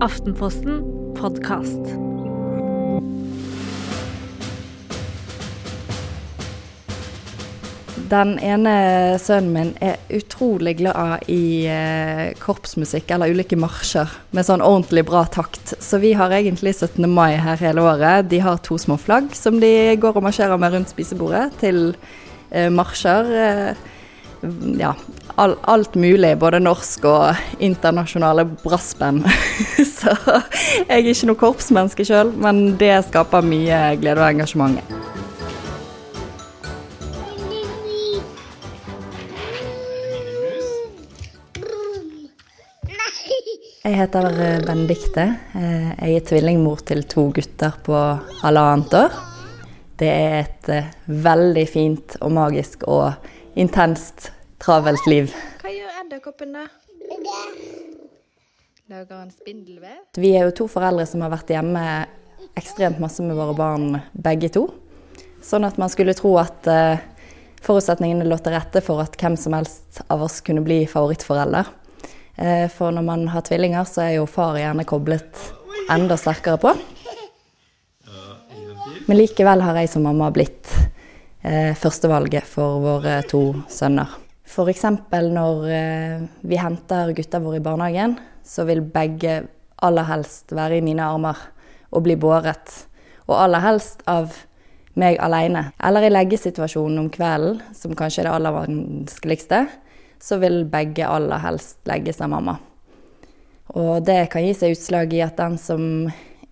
Aftenposten podkast. Den ene sønnen min er utrolig glad i eh, korpsmusikk, eller ulike marsjer, med sånn ordentlig bra takt. Så vi har egentlig 17. mai her hele året. De har to små flagg som de går og marsjerer med rundt spisebordet til eh, marsjer. Ja, all, alt mulig, både norsk og internasjonale brassband. Så jeg er ikke noe korpsmenneske sjøl, men det skaper mye glede og engasjement. Jeg heter Benedicte. Jeg er tvillingmor til to gutter på halvannet år. Det er et eh, veldig fint og magisk og intenst travelt liv. Hva gjør edderkoppen, da? Lager han spindelvev? Vi er jo to foreldre som har vært hjemme ekstremt masse med våre barn begge to. Sånn at man skulle tro at uh, forutsetningene lå til rette for at hvem som helst av oss kunne bli favorittforelder. Uh, for når man har tvillinger, så er jo far gjerne koblet enda sterkere på. Men likevel har jeg som mamma blitt uh, førstevalget for våre to sønner. F.eks. når eh, vi henter gutta våre i barnehagen, så vil begge aller helst være i mine armer og bli båret. Og aller helst av meg alene. Eller i leggesituasjonen om kvelden, som kanskje er det aller vanskeligste, så vil begge aller helst legges av mamma. Og det kan gi seg utslag i at den som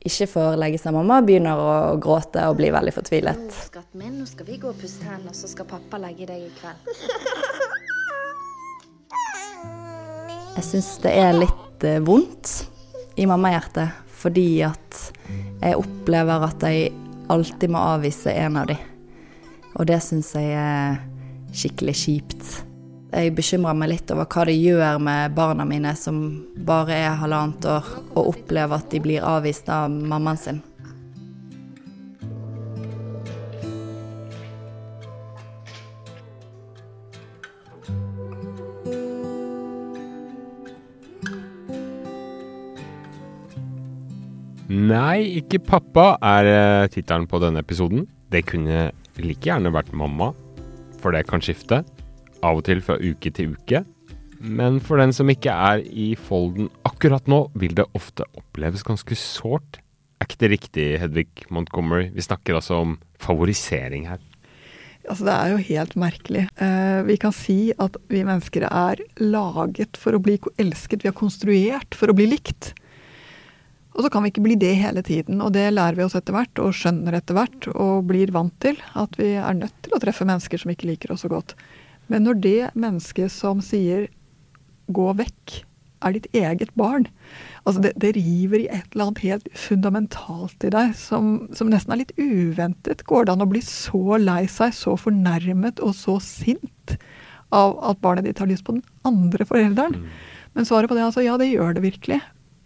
ikke får legge seg mamma, begynner å gråte og bli veldig fortvilet. Skatten min, nå skal vi gå og pusse hendene, så skal pappa legge deg i kveld. Jeg syns det er litt eh, vondt i mammahjertet, fordi at jeg opplever at jeg alltid må avvise en av de. Og det syns jeg er skikkelig kjipt. Jeg bekymrer meg litt over hva det gjør med barna mine som bare er halvannet år, og opplever at de blir avvist av mammaen sin. Nei, ikke pappa er eh, tittelen på denne episoden. Det kunne like gjerne vært mamma, for det kan skifte. Av og til fra uke til uke. Men for den som ikke er i folden akkurat nå, vil det ofte oppleves ganske sårt. Er ikke det riktig, Hedvig Montgomery? Vi snakker altså om favorisering her. Altså, det er jo helt merkelig. Eh, vi kan si at vi mennesker er laget for å bli elsket. Vi er konstruert for å bli likt. Og så kan vi ikke bli det hele tiden, og det lærer vi oss etter hvert, og skjønner etter hvert, og blir vant til. At vi er nødt til å treffe mennesker som ikke liker oss så godt. Men når det mennesket som sier 'gå vekk', er ditt eget barn altså det, det river i et eller annet helt fundamentalt i deg, som, som nesten er litt uventet. Går det an å bli så lei seg, så fornærmet og så sint av at barnet ditt har lyst på den andre forelderen? Mm. Men svaret på det er altså ja, det gjør det virkelig.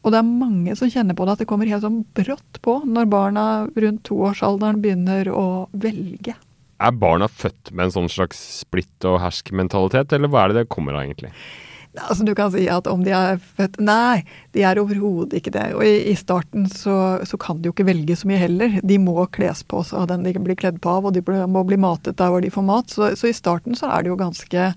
Og det er mange som kjenner på det, at det kommer helt sånn brått på når barna rundt toårsalderen begynner å velge. Er barna født med en sånn slags splitt og hersk-mentalitet, eller hva er det det kommer av, egentlig? Altså Du kan si at om de er født Nei, de er overhodet ikke det. Og i, i starten så, så, kan de jo ikke velge så mye heller. De må kles på seg av den de blir kledd på av, og de må bli matet der hvor de får mat. Så, så i starten så er det jo ganske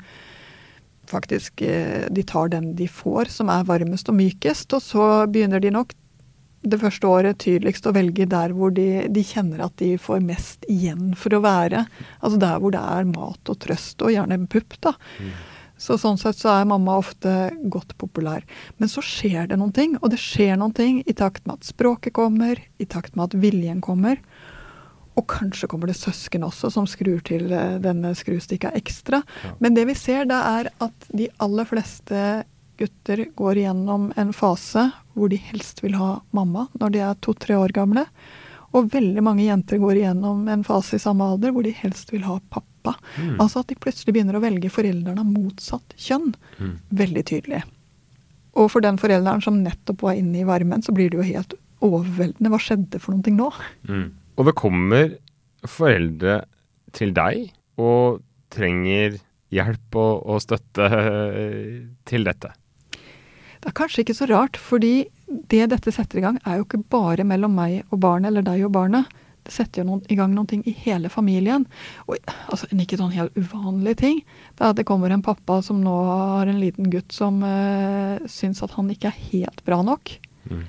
faktisk eh, de tar den de får, som er varmest og mykest. Og så begynner de nok det første året tydeligst å velge der hvor de, de, kjenner at de får mest igjen for å være. Altså der hvor det er mat og trøst, og gjerne en pupp, da. Mm. Så sånn sett så er mamma ofte godt populær. Men så skjer det noen ting, og det skjer noen ting i takt med at språket kommer, i takt med at viljen kommer. Og kanskje kommer det søsken også, som skrur til eh, denne skrustikka ekstra. Ja. Men det vi ser, da er at de aller fleste gutter går igjennom en fase hvor de helst vil ha mamma når de er to-tre år gamle. Og veldig mange jenter går igjennom en fase i samme alder hvor de helst vil ha pappa. Mm. Altså at de plutselig begynner å velge foreldrene av motsatt kjønn. Mm. Veldig tydelig. Og for den forelderen som nettopp var inne i varmen, så blir det jo helt overveldende. Hva skjedde for noe nå? Mm. Og det kommer foreldre til deg og trenger hjelp og, og støtte til dette. Det er kanskje ikke så rart, fordi det dette setter i gang, er jo ikke bare mellom meg og barnet, eller deg og barnet. Det setter jo noen, i gang noen ting i hele familien. Og altså, en ikke sånn helt uvanlig ting. Det er at det kommer en pappa som nå har en liten gutt som øh, syns at han ikke er helt bra nok. Mm.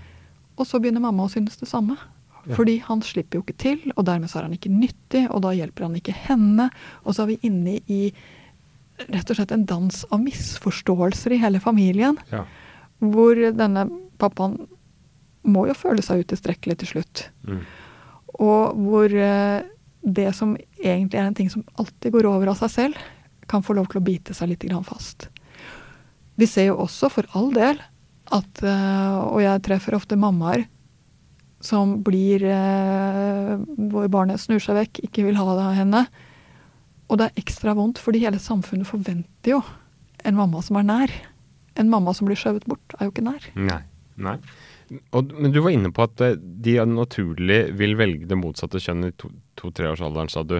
Og så begynner mamma å synes det samme. Ja. Fordi han slipper jo ikke til, og dermed så er han ikke nyttig, og da hjelper han ikke henne. Og så er vi inne i rett og slett en dans av misforståelser i hele familien. Ja. Hvor denne pappaen må jo føle seg utilstrekkelig til slutt. Mm. Og hvor eh, det som egentlig er en ting som alltid går over av seg selv, kan få lov til å bite seg litt fast. Vi ser jo også, for all del, at eh, Og jeg treffer ofte mammaer som blir eh, Hvor barnet snur seg vekk, ikke vil ha det av henne. Og det er ekstra vondt, fordi hele samfunnet forventer jo en mamma som er nær. En mamma som blir skjøvet bort, er jo ikke nær. Nei. Nei. Og, men du var inne på at eh, de naturlig vil velge det motsatte kjønn i to-treårsalderen, to, sa du.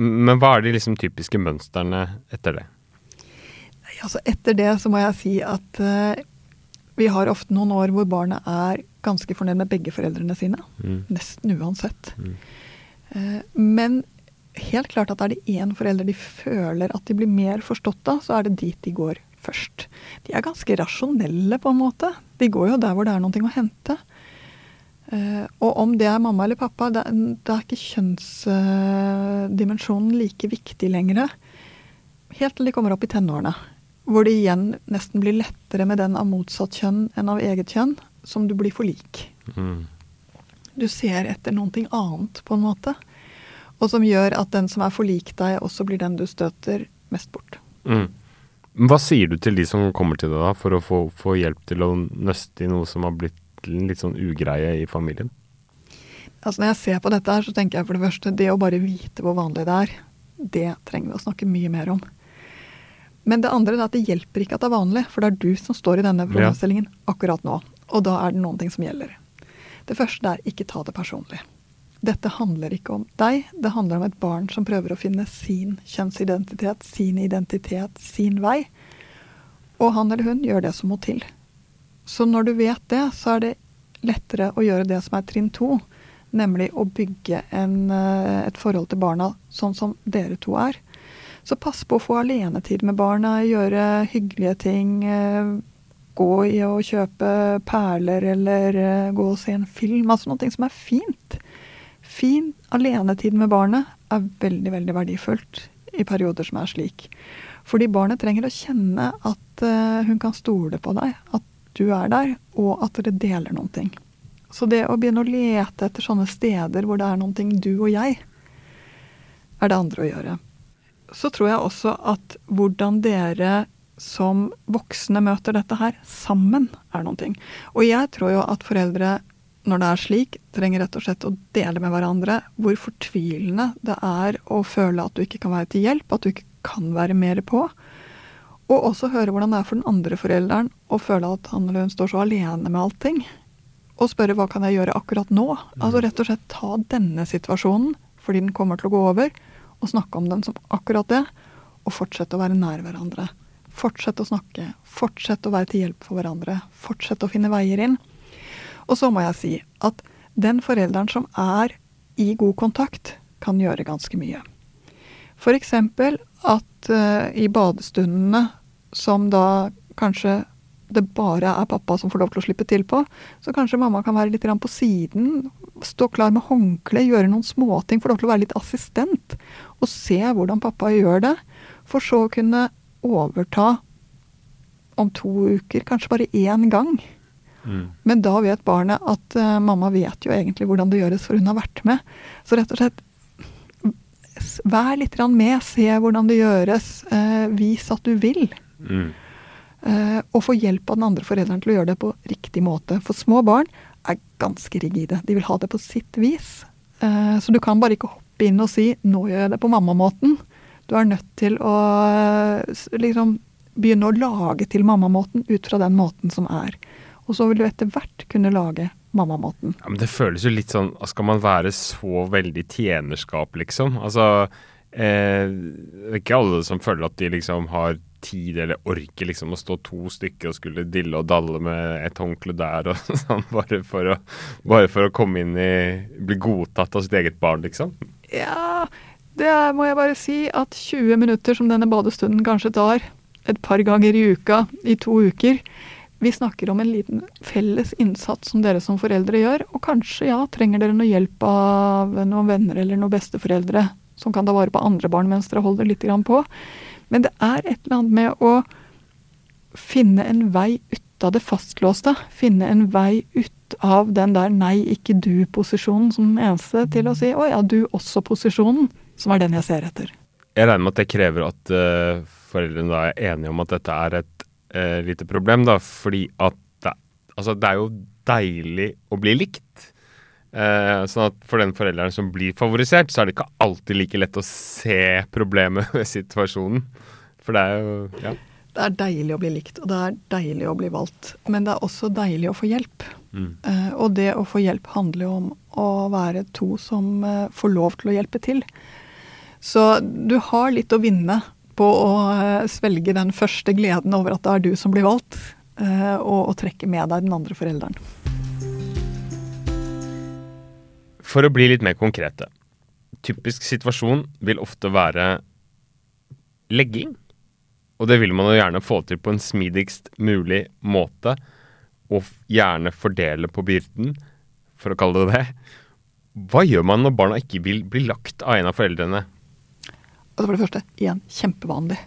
Men hva er de liksom typiske mønstrene etter det? Altså etter det så må jeg si at uh, vi har ofte noen år hvor barnet er ganske fornøyd med begge foreldrene sine. Mm. Nesten uansett. Mm. Uh, men helt klart at er det én forelder de føler at de blir mer forstått av, så er det dit de går først. De er ganske rasjonelle, på en måte. De går jo der hvor det er noe å hente. Uh, og om det er mamma eller pappa, det er ikke kjønnsdimensjonen like viktig lenger. Helt til de kommer opp i tenårene. Hvor det igjen nesten blir lettere med den av motsatt kjønn enn av eget kjønn, som du blir for lik. Mm. Du ser etter noe annet, på en måte. Og som gjør at den som er for lik deg, også blir den du støter mest bort. Mm. Hva sier du til de som kommer til deg da, for å få, få hjelp til å nøste i noe som har blitt litt sånn ugreie i familien? Altså Når jeg ser på dette, her, så tenker jeg for det første det å bare vite hvor vanlig det er, det trenger vi å snakke mye mer om. Men det andre er at det hjelper ikke at det er vanlig, for det er du som står i denne problemstillingen akkurat nå. Og da er det noen ting som gjelder. Det første er ikke ta det personlig. Dette handler ikke om deg, det handler om et barn som prøver å finne sin kjønnsidentitet, sin identitet, sin vei. Og han eller hun gjør det som må til. Så når du vet det, så er det lettere å gjøre det som er trinn to, nemlig å bygge en, eh, et forhold til barna sånn som dere to er. Så pass på å få alenetid med barna, gjøre hyggelige ting. Eh, gå i å kjøpe perler eller eh, gå og se en film. Altså noe som er fint fin alenetid med barnet er veldig, veldig verdifullt i perioder som er slik. Fordi barnet trenger å kjenne at uh, hun kan stole på deg, at du er der, og at dere deler noen ting. Så det å begynne å lete etter sånne steder hvor det er noen ting du og jeg, er det andre å gjøre. Så tror jeg også at hvordan dere som voksne møter dette her, sammen, er noen ting. Og jeg tror jo at foreldre når det er slik, trenger rett og slett å dele med hverandre hvor fortvilende det er å føle at du ikke kan være til hjelp, at du ikke kan være mer på. Og også høre hvordan det er for den andre forelderen å føle at han eller hun står så alene med allting. Og spørre hva kan jeg gjøre akkurat nå? Altså rett og slett ta denne situasjonen, fordi den kommer til å gå over, og snakke om dem som akkurat det, og fortsette å være nær hverandre. Fortsette å snakke, fortsette å være til hjelp for hverandre, fortsette å finne veier inn. Og så må jeg si at den forelderen som er i god kontakt, kan gjøre ganske mye. F.eks. at uh, i badestundene, som da kanskje det bare er pappa som får lov til å slippe til på, så kanskje mamma kan være litt på siden, stå klar med håndkle, gjøre noen småting, få lov til å være litt assistent, og se hvordan pappa gjør det, for så å kunne overta om to uker, kanskje bare én gang. Mm. Men da vet barnet at uh, mamma vet jo egentlig hvordan det gjøres, for hun har vært med. Så rett og slett vær litt med, se hvordan det gjøres, uh, vis at du vil. Mm. Uh, og få hjelp av den andre forelderen til å gjøre det på riktig måte. For små barn er ganske rigide. De vil ha det på sitt vis. så du kan bare ikke hoppe inn og si 'nå gjør jeg det på mammamåten'. Du er nødt til å liksom begynne å lage til mammamåten ut fra den måten som er. Og så vil du etter hvert kunne lage mammamåten. Ja, men det føles jo litt sånn Skal man være så veldig tjenerskap, liksom? Altså eh, Det er ikke alle som føler at de liksom har tid eller orker liksom å stå to stykker og skulle dille og dalle med et håndkle der og sånn, bare for å, bare for å komme inn i Bli godtatt av sitt eget barn, liksom. Ja, det er, må jeg bare si at 20 minutter som denne badestunden kanskje tar, et par ganger i uka i to uker Vi snakker om en liten felles innsats som dere som foreldre gjør. Og kanskje, ja, trenger dere noe hjelp av noen venner eller noen besteforeldre som kan ta vare på andre barn mens dere holder litt på. Men det er et eller annet med å finne en vei ut av det fastlåste. Finne en vei ut av den der nei, ikke du-posisjonen som den eneste, til å si å ja, du også-posisjonen, som er den jeg ser etter. Jeg regner med at det krever at uh, foreldrene da er enige om at dette er et uh, lite problem, da, fordi at det, altså, det er jo deilig å bli likt. Uh, sånn at for den forelderen som blir favorisert, så er det ikke alltid like lett å se problemet ved situasjonen. For det er jo Ja. Det er deilig å bli likt, og det er deilig å bli valgt. Men det er også deilig å få hjelp. Mm. Uh, og det å få hjelp handler jo om å være to som uh, får lov til å hjelpe til. Så du har litt å vinne på å uh, svelge den første gleden over at det er du som blir valgt, og å trekke med deg den andre forelderen. For å bli litt mer konkrete. Typisk situasjon vil ofte være legging. Og det vil man jo gjerne få til på en smidigst mulig måte, og gjerne fordele på byrden, for å kalle det det. Hva gjør man når barna ikke vil bli lagt av en av foreldrene? Altså for det første, igjen, kjempevanlig.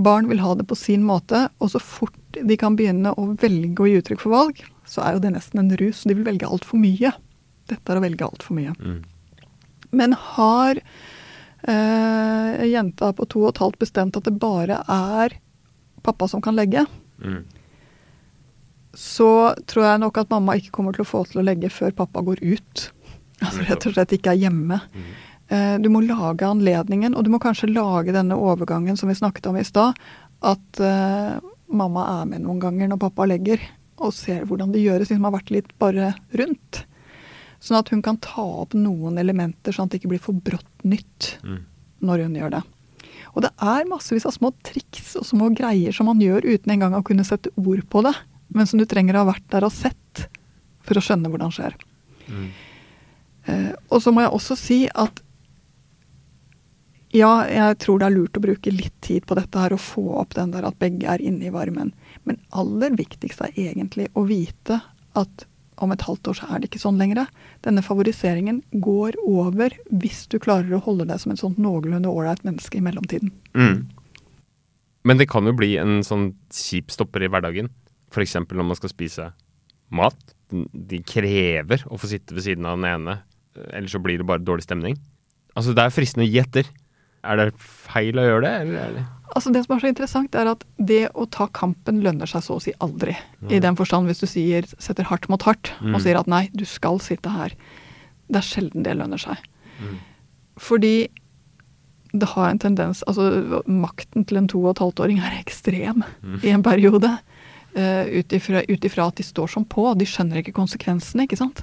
Barn vil ha det på sin måte, og så fort de kan begynne å velge å gi uttrykk for valg, så er jo det nesten en rus. De vil velge altfor mye. Dette er å velge altfor mye. Mm. Men har eh, jenta på to og et halvt bestemt at det bare er pappa som kan legge, mm. så tror jeg nok at mamma ikke kommer til å få til å legge før pappa går ut. Altså rett og slett ikke er hjemme. Mm. Eh, du må lage anledningen, og du må kanskje lage denne overgangen som vi snakket om i stad. At eh, mamma er med noen ganger når pappa legger, og ser hvordan det gjøres, liksom har vært litt bare rundt. Sånn at hun kan ta opp noen elementer, sånn at det ikke blir for brått nytt mm. når hun gjør det. Og det er massevis av små triks og små greier som man gjør uten engang å kunne sette ord på det, men som du trenger å ha vært der og sett for å skjønne hvordan det skjer. Mm. Eh, og så må jeg også si at ja, jeg tror det er lurt å bruke litt tid på dette her og få opp den der at begge er inne i varmen. Men aller viktigst er egentlig å vite at om et halvt år så er det ikke sånn lenger. Denne favoriseringen går over hvis du klarer å holde deg som et sånt noenlunde ålreit menneske i mellomtiden. Mm. Men det kan jo bli en sånn kjip stopper i hverdagen. F.eks. når man skal spise mat. De krever å få sitte ved siden av den ene, ellers så blir det bare dårlig stemning. Altså, det er fristende å gi etter. Er det feil å gjøre det, eller er Altså Det som er så interessant, er at det å ta kampen lønner seg så å si aldri. Ja. I den forstand hvis du sier, setter hardt mot hardt mm. og sier at nei, du skal sitte her. Det er sjelden det lønner seg. Mm. Fordi det har en tendens Altså makten til en to og et halvt åring er ekstrem mm. i en periode. Uh, Ut ifra at de står som på. De skjønner ikke konsekvensene, ikke sant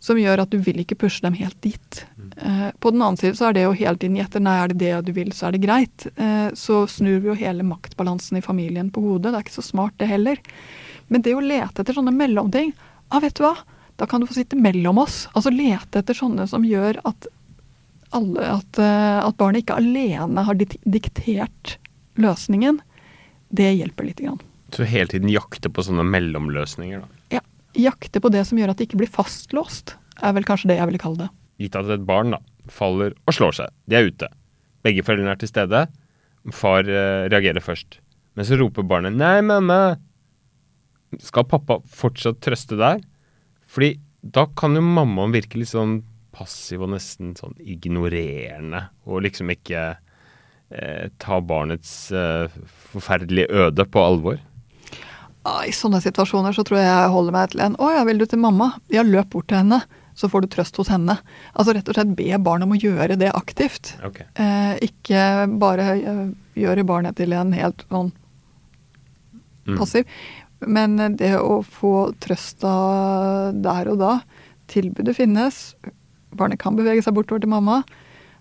som gjør at du vil ikke pushe dem helt dit. Eh, på den annen side så er det jo hele tiden gjette nei, er det det du vil, så er det greit. Eh, så snur vi jo hele maktbalansen i familien på hodet. Det er ikke så smart, det heller. Men det å lete etter sånne mellomting ah, vet du hva, da kan du få sitte mellom oss. Altså lete etter sånne som gjør at, alle, at, uh, at barnet ikke alene har diktert løsningen. Det hjelper lite grann. Så hele tiden jakte på sånne mellomløsninger, da? Ja jakte på det som gjør at det ikke blir fastlåst, er vel kanskje det jeg ville kalle det. Gitt at et barn da, faller og slår seg, de er ute. Begge foreldrene er til stede. Far eh, reagerer først. Men så roper barnet 'nei, mamma'. Skal pappa fortsatt trøste der? Fordi da kan jo mammaen virke litt sånn passiv og nesten sånn ignorerende, og liksom ikke eh, ta barnets eh, forferdelige øde på alvor. I sånne situasjoner så tror jeg jeg holder meg til en 'Å ja, vil du til mamma?' Ja, løp bort til henne. Så får du trøst hos henne. Altså rett og slett be barn om å gjøre det aktivt. Okay. Eh, ikke bare eh, gjøre barnet til en helt sånn mm. passiv. Men det å få trøsta der og da. Tilbudet finnes. Barnet kan bevege seg bortover til mamma.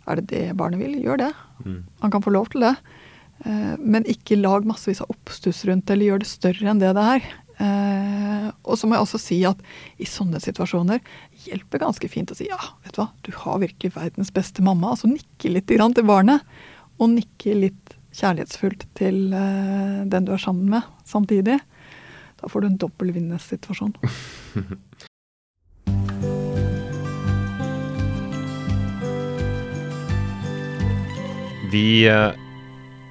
Er det det barnet vil, gjør det. Mm. Han kan få lov til det. Eh, men ikke lag massevis av oppstuss rundt det, eller gjør det større enn det det er. Eh, og så må jeg også si at i sånne situasjoner hjelper ganske fint å si ja, vet du hva, du har virkelig verdens beste mamma. Altså nikke litt til barnet, og nikke litt kjærlighetsfullt til eh, den du er sammen med samtidig. Da får du en dobbel vinnersituasjon. Vi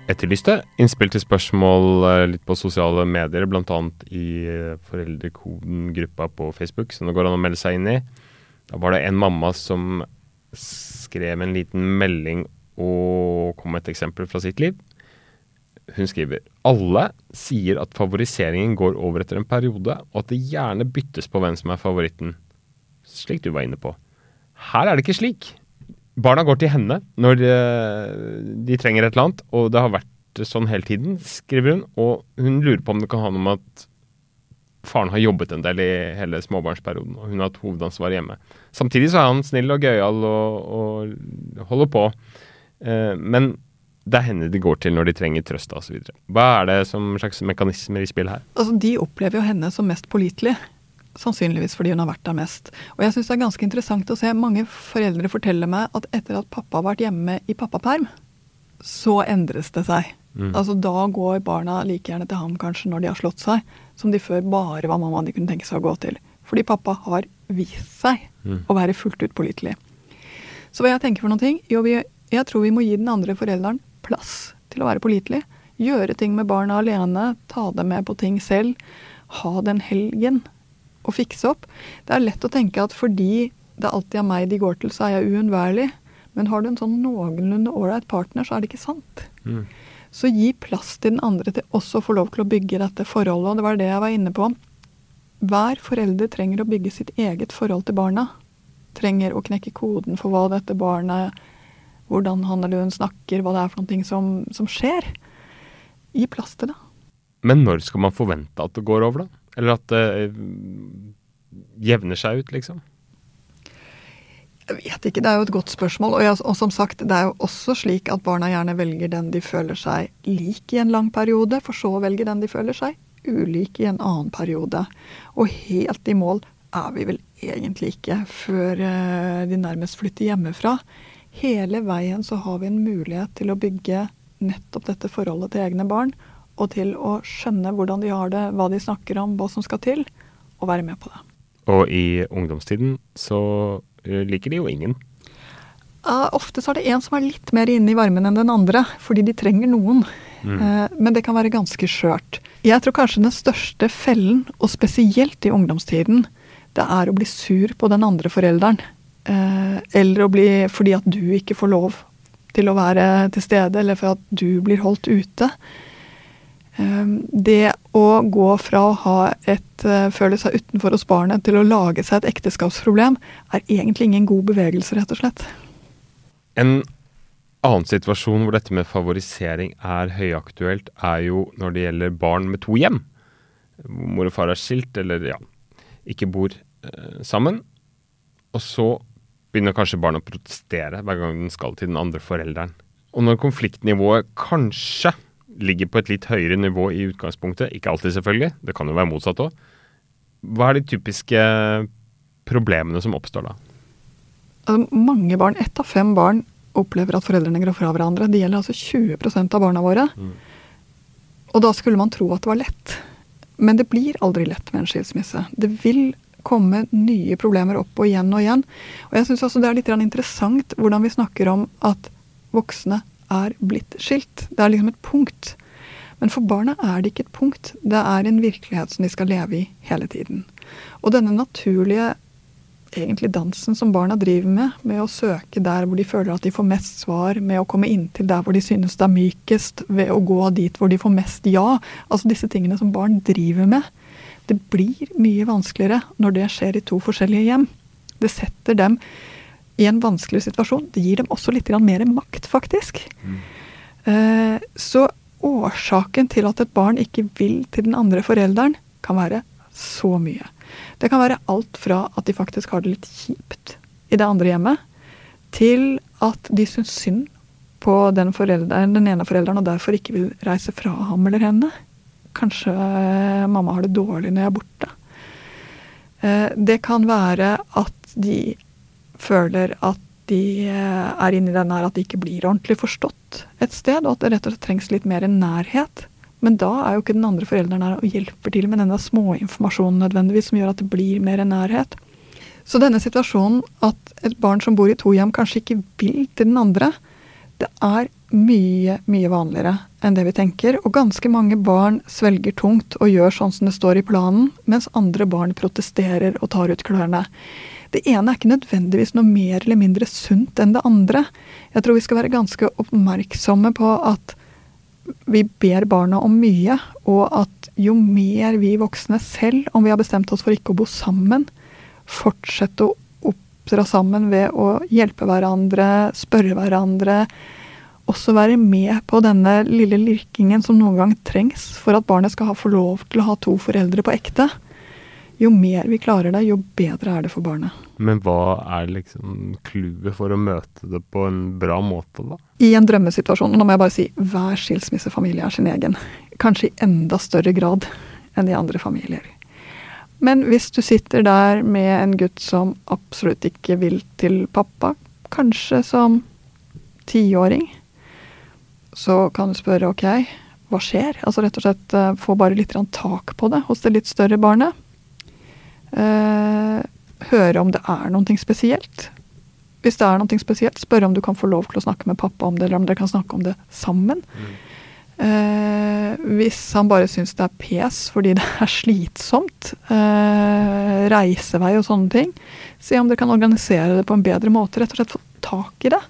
etterlyste innspill til spørsmål eh, litt på sosiale medier, bl.a. i eh, Foreldrekoden-gruppa på Facebook, som det går an å melde seg inn i. Da var det en mamma som skrev en liten melding og kom med et eksempel fra sitt liv. Hun skriver alle sier at favoriseringen går over etter en periode, og at det gjerne byttes på hvem som er favoritten. Slik du var inne på. Her er det ikke slik. Barna går til henne når de, de trenger et eller annet, og det har vært sånn hele tiden, skriver hun. Og hun lurer på om det kan ha noe med at faren har jobbet en del i hele småbarnsperioden, og hun har hatt hovedansvar hjemme. Samtidig så er han snill og gøyal og, og holder på. Eh, men det er henne de går til når de trenger trøst osv. Hva er det som slags mekanismer i spill her? Altså, De opplever jo henne som mest pålitelig. Sannsynligvis fordi hun har vært der mest. Og jeg syns det er ganske interessant å se mange foreldre fortelle meg at etter at pappa har vært hjemme i pappaperm, så endres det seg. Mm. Altså Da går barna like gjerne til ham kanskje når de har slått seg, som de før bare var mamma de kunne tenke seg å gå til. Fordi pappa har vist seg mm. å være fullt ut pålitelig. Så hva jeg tenker for noen ting? Jo, vi, jeg tror vi må gi den andre forelderen plass til å være pålitelig. Gjøre ting med barna alene, ta dem med på ting selv. Ha den helgen å fikse opp. Det er lett å tenke at fordi det alltid er meg de går til, så er jeg uunnværlig. Men har du en sånn noenlunde ålreit partner, så er det ikke sant. Mm. Så gi plass til den andre til også å få lov til å bygge dette forholdet. Og det var det jeg var inne på. Hver forelder trenger å bygge sitt eget forhold til barna. Trenger å knekke koden for hva dette barnet Hvordan han eller hun snakker, hva det er for noe som, som skjer. Gi plass til det. Men når skal man forvente at det går over, da? Eller at det uh, jevner seg ut, liksom? Jeg vet ikke, det er jo et godt spørsmål. Og, jeg, og, som sagt, det er jo også slik at barna gjerne velger den de føler seg lik i en lang periode, for så å velge den de føler seg ulik i en annen periode. Og helt i mål er vi vel egentlig ikke før uh, de nærmest flytter hjemmefra. Hele veien så har vi en mulighet til å bygge nettopp dette forholdet til egne barn og til å skjønne hvordan de har det, hva de snakker om, hva som skal til, og være med på det. Og i ungdomstiden så eh, liker de jo ingen. Uh, ofte så er det en som er litt mer inne i varmen enn den andre, fordi de trenger noen. Mm. Uh, men det kan være ganske skjørt. Jeg tror kanskje den største fellen, og spesielt i ungdomstiden, det er å bli sur på den andre forelderen. Uh, eller å bli fordi at du ikke får lov til å være til stede, eller for at du blir holdt ute. Ehm, det å gå fra å ha et uh, føle seg utenfor hos barnet til å lage seg et ekteskapsproblem, er egentlig ingen god bevegelse, rett og slett. En annen situasjon hvor dette med favorisering er høyaktuelt, er jo når det gjelder barn med to hjem. Mor og far er skilt, eller ja, ikke bor eh, sammen. Og så begynner kanskje barnet å protestere hver gang den skal til den andre forelderen. Og når konfliktnivået kanskje ligger på et litt høyere nivå i utgangspunktet. Ikke alltid, selvfølgelig. Det kan jo være motsatt òg. Hva er de typiske problemene som oppstår da? Altså, mange barn, ett av fem barn, opplever at foreldrene går fra hverandre. Det gjelder altså 20% av barna våre. Mm. Og da skulle man tro at det var lett. Men det blir aldri lett med en skilsmisse. Det vil komme nye problemer opp og igjen og igjen. Og jeg syns også det er litt interessant hvordan vi snakker om at voksne er blitt skilt. Det er liksom et punkt. Men for barna er det ikke et punkt. Det er en virkelighet som de skal leve i hele tiden. Og denne naturlige egentlig dansen som barna driver med, med å søke der hvor de føler at de får mest svar, med å komme inntil der hvor de synes det er mykest, ved å gå dit hvor de får mest ja. Altså disse tingene som barn driver med. Det blir mye vanskeligere når det skjer i to forskjellige hjem. Det setter dem i en vanskelig situasjon. Det gir dem også litt mer makt, faktisk. Mm. Eh, så årsaken til at et barn ikke vil til den andre forelderen, kan være så mye. Det kan være alt fra at de faktisk har det litt kjipt i det andre hjemmet, til at de syns synd på den, den ene forelderen og derfor ikke vil reise fra ham eller henne. Kanskje eh, mamma har det dårlig når jeg er borte. Eh, det kan være at de føler at de eh, er inni den her at de ikke blir ordentlig forstått et sted, og at det rett og slett trengs litt mer nærhet. Men da er jo ikke den andre forelderen her og hjelper til med denne småinformasjonen nødvendigvis, som gjør at det blir mer nærhet. Så denne situasjonen at et barn som bor i to hjem, kanskje ikke vil til den andre, det er mye, mye vanligere enn det vi tenker. Og ganske mange barn svelger tungt og gjør sånn som det står i planen, mens andre barn protesterer og tar ut klørne. Det ene er ikke nødvendigvis noe mer eller mindre sunt enn det andre. Jeg tror vi skal være ganske oppmerksomme på at vi ber barna om mye, og at jo mer vi voksne selv, om vi har bestemt oss for ikke å bo sammen, fortsette å oppdra sammen ved å hjelpe hverandre, spørre hverandre, også være med på denne lille lirkingen som noen gang trengs for at barnet skal få lov til å ha to foreldre på ekte jo mer vi klarer det, jo bedre er det for barnet. Men hva er liksom clouet for å møte det på en bra måte, da? I en drømmesituasjon, og nå må jeg bare si hver skilsmissefamilie er sin egen. Kanskje i enda større grad enn i andre familier. Men hvis du sitter der med en gutt som absolutt ikke vil til pappa, kanskje som tiåring, så kan du spørre ok, hva skjer? Altså rett og slett eh, få bare litt tak på det hos det litt større barnet. Uh, høre om det er noe spesielt. Hvis det er noe spesielt, spørre om du kan få lov til å snakke med pappa om det, eller om dere kan snakke om det sammen. Mm. Eh, hvis han bare syns det er pes fordi det er slitsomt, eh, reisevei og sånne ting, se om dere kan organisere det på en bedre måte. Rett og slett få tak i det.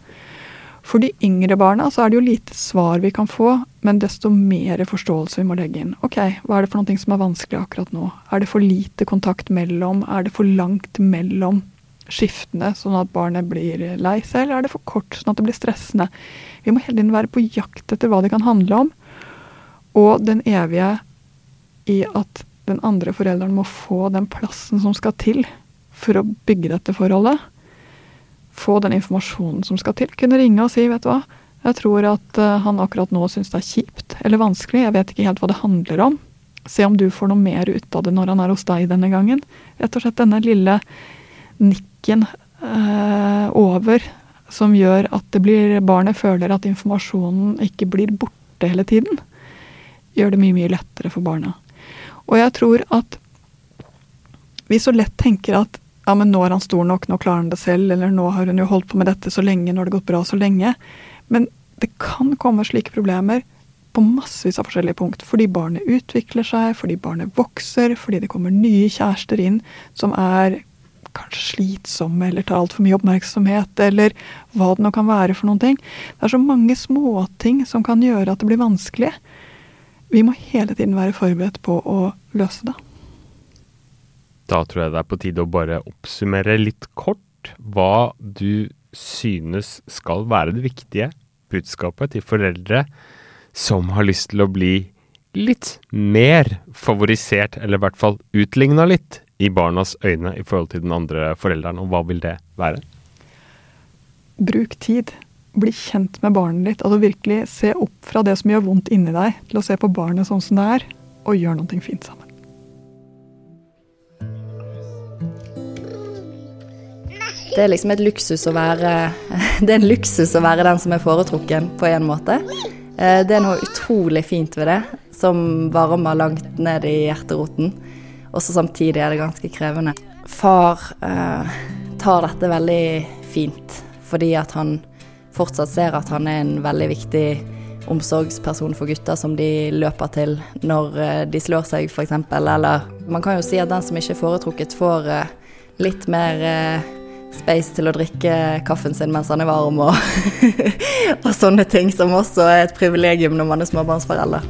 For de yngre barna så er det jo lite svar vi kan få, men desto mer forståelse vi må legge inn. Ok, hva er det for noe som er vanskelig akkurat nå? Er det for lite kontakt mellom? Er det for langt mellom skiftene, sånn at barnet blir lei seg, eller er det for kort, sånn at det blir stressende? Vi må hele tiden være på jakt etter hva det kan handle om. Og den evige i at den andre forelderen må få den plassen som skal til for å bygge dette forholdet få den informasjonen som skal til. Kunne ringe og si, vet du hva, jeg tror at uh, han akkurat nå syns det er kjipt eller vanskelig, jeg vet ikke helt hva det handler om. Se om du får noe mer ut av det når han er hos deg denne gangen. Rett og slett denne lille nikken eh, over som gjør at det blir, barnet føler at informasjonen ikke blir borte hele tiden, gjør det mye, mye lettere for barna. Og jeg tror at vi så lett tenker at ja, men nå er han stor nok, nå klarer han det selv, eller nå har hun jo holdt på med dette så lenge, nå har det gått bra så lenge. Men det kan komme slike problemer på massevis av forskjellige punkt. Fordi barnet utvikler seg, fordi barnet vokser, fordi det kommer nye kjærester inn som er kanskje slitsomme eller tar altfor mye oppmerksomhet, eller hva det nå kan være for noen ting. Det er så mange småting som kan gjøre at det blir vanskelig. Vi må hele tiden være forberedt på å løse det. Da tror jeg det er på tide å bare oppsummere litt kort hva du synes skal være det viktige budskapet til foreldre som har lyst til å bli litt mer favorisert, eller i hvert fall utligna litt, i barnas øyne i forhold til den andre forelderen, og hva vil det være? Bruk tid. Bli kjent med barnet ditt. Altså virkelig se opp fra det som gjør vondt inni deg, til å se på barnet sånn som det er, og gjør noe fint sammen. Det er liksom et luksus å være Det er en luksus å være den som er foretrukken, på en måte. Eh, det er noe utrolig fint ved det, som varmer langt ned i hjerteroten. Og så samtidig er det ganske krevende. Far eh, tar dette veldig fint, fordi at han fortsatt ser at han er en veldig viktig omsorgsperson for gutter som de løper til når eh, de slår seg, f.eks. Eller man kan jo si at den som ikke er foretrukket, får eh, litt mer space til å drikke kaffen sin mens han er varm, og, og sånne ting, som også er et privilegium når man er småbarnsforelder.